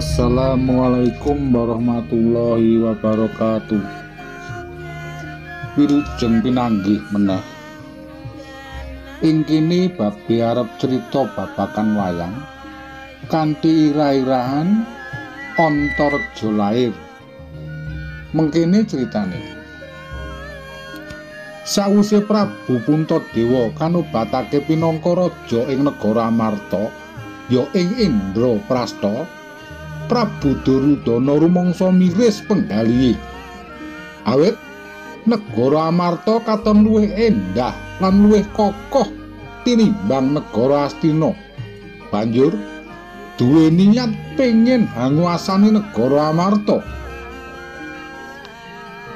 Assalamualaikum warahmatullahi wabarakatuh. Wilujeng pinanggih meneh. Ing kene babe arep crita babakan wayang kanthi ira-irahan Antarja lair. Mengkene critane. Sawise Prabu Puntadewa kanubatake pinangka raja ing negara Amarta, ya ing Indra Prasta, Prabu Duryudana rumangsa miris penggalihe. Awit negara Amarta katon luwih endah lan luwih kokoh tinimbang negara Astina. Banjur duwe niat pengin hanguasani negara Amarta.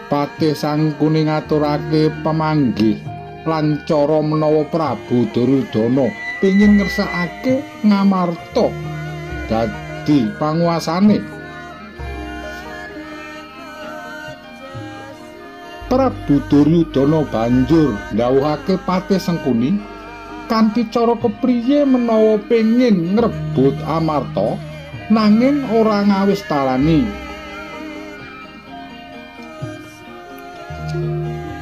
Patih Sangkuni ngaturake pamanggih lan cara menawa Prabu Duryudana pengin ngersakake Ngamarta dadi panguasane. Prabu Duryudana banjur ndhawuhake Patih Sengkuni kanthi cara kepriye menawa pengin ngrebut Amarta nanging ora ngawis talani.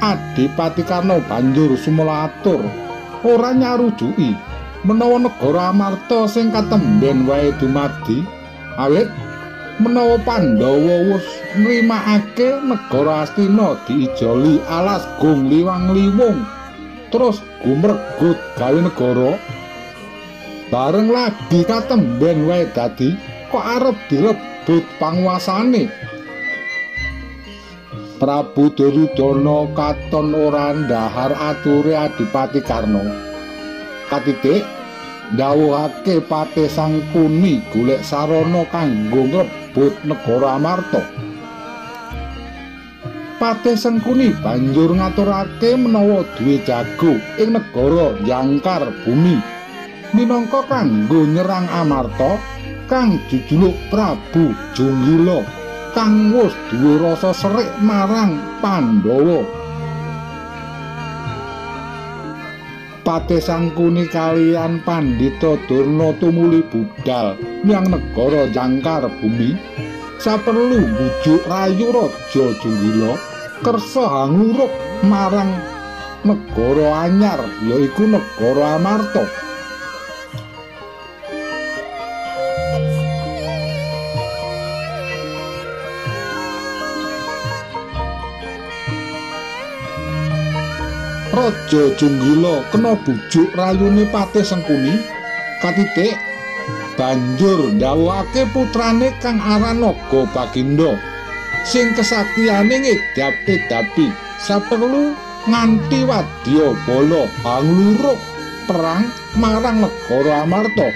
Adipati Karna banjur sumela atur ora nyarujuki menawa negara Amarta sing katemben wae dumadi awit menawa Pandhawa wis nrimakake negara Astina diijoli alas gung liwang liwung terus gumregut gawe negara. Bareng lagi katemben wae dadi kok arep direbut panguasane Prabu Duryudana katon ora ndahar ature Adipati Karna katitik ndawuhake Patih Sangkuni golek sarana kanggo ngrebut negara Amarta. Patih Sangkuni banjur ngaturake menawa duwe jago ing negara Jangkar Bumi minangka kanggo nyerang Amarta kang jujuluk Prabu Junggila kang wis duwe rasa serik marang Pandhawa. Patih Sangkuni kalian Pandhita Durna tumuli budal nyang negara Jangkar Bumi saperlu bujuk rayu Raja Junggila kersa hanguruk marang negara anyar yaiku negara Amarta. Raja Junggila kena bujuk rayune Patih Sengkuni katitik banjur ndhawuhake putrane kang aran Naga Bagindo sing kesaktiyane ngedap-edapi saperlu nganti wadya bala hangluruk perang marang negara Amarta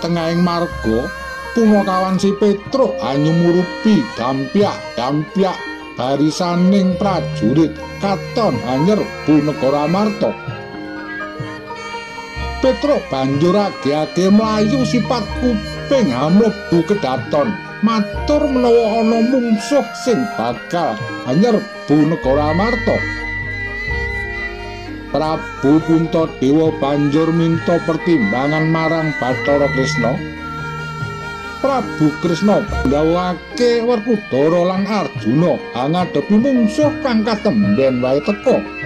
tengahing marga pungkawan si Petruk anyumurupi dampyak-dampyak barisaning prajurit katon hanyerbu negara Amarta Petruk banjur age-age mlayu sipat kuping hamlebu kedaton matur menawa ana mungsuh sing bakal hanyerbu negara Amarta Prabu Puntadewa banjur minta pertimbangan marang Bathara Krishna. Prabu Krishna ndhawuhake Werkudara lan Arjuna ngadepi mungsuh kang katemben wae teka.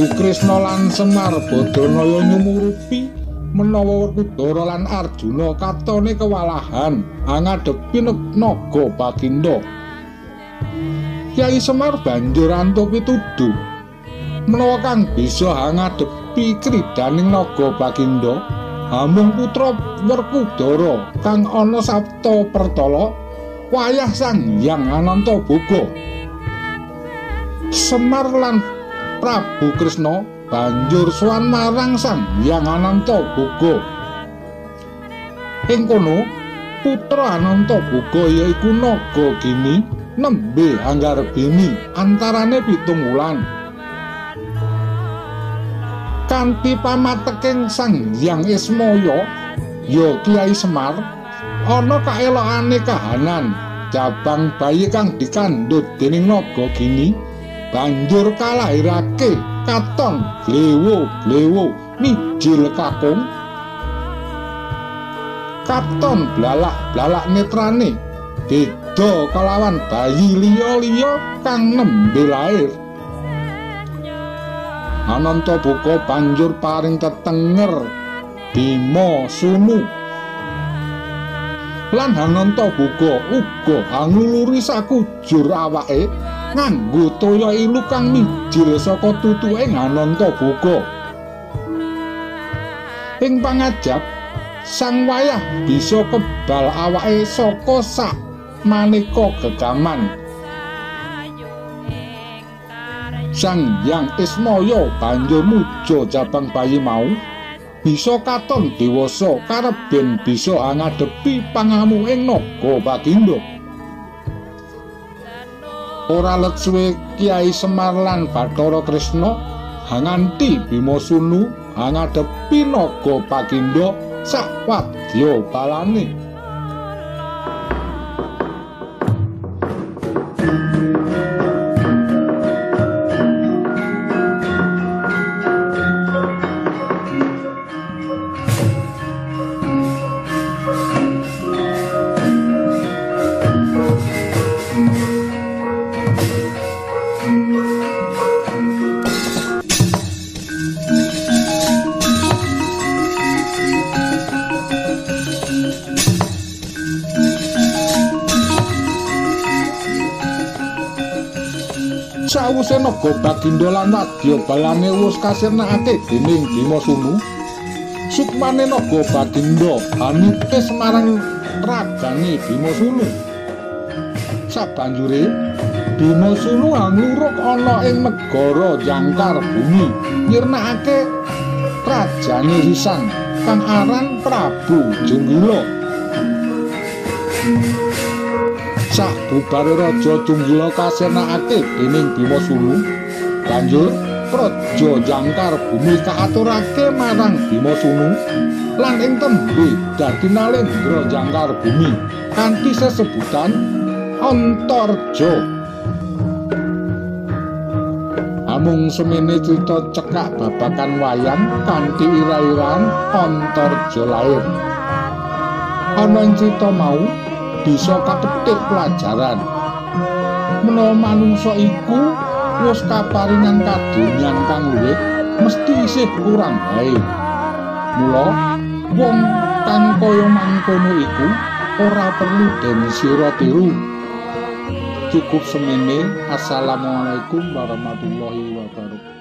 Prabu Krishna lan Semar Badanaya nyumurupi menawa Werkudara lan Arjuna katone kewalahan ngadepi Naga Bagindo. Kyai Semar banjur antuk pituduh menawa kang bisa ngadepi kridaning Naga Bagindo Amung putra Werkudara kang ana sabta pertala wayah Sang Hyang Ananta Boga. Semar lan Prabu Kresna banjur sowan marang Sang Hyang Ananta Boga. Ing kono putra Ananta Boga yaiku Naga Gini nembe Anggarbini antarane pitung wulan. Kanthi pamateking Sang Hyang Ismaya ya Kiai Semar ana kaelokane kahanan jabang bayi kang dikandhut dening Naga Gini banjur kalahirake katon glewo-glewo mijil kakung. Katon blalak-blalak netrane beda kalawan bayi liya-liya kang nembe lair. Ananta Buka banjur paring tetenger Bima Sunu. Lan Ananta Buka uga angluluri sakujur awake nganggo toya ilu kang mijil saka tutuke Ananta Buka ing pangajab sang wayah bisa kebal awake saka sak maneka gegaman Sang Hyang Ismaya banjur muja jabang bayi mau bisa katon dewasa kareben bisa ngadepi pangamu ing naga Bagindo. Ora let suwe Kiai Semar lan Bathara Kresna hanganti Bima Sunu ngadepi naga Bagindo sak wadya balane. Sawuse naga Bagindo lan wadya balane wis kasirnakake dening Bima Sunu. Sukmane naga Bagindo hanukis marang ragane Bima Sunu. Sabanjure Bima Sunu angluruk ana ing negara Jangkar Bumi nyirnakake rajane Risan kang aran Prabu Junggila. Sak bubare raja Tunggila kasenakake dening Bima Sunu banjur praja jangkar bumi kaaturake marang Bima Sunu lan ing tembe dadi nalendra jangkar bumi kanthi sesebutan Antarja. Amung semene crita cekak babakan wayang kanthi ira-iran Antarja lair. Ana ing crita mau bisa kapetik pelajaran. Menawa manungsa iku wis kaparingan kadunyan kang luwih, mesti isih kurang baik. Mula wong kang kaya mangkono iku ora perlu den sira tiru. Cukup semene. Assalamualaikum warahmatullahi wabarakatuh.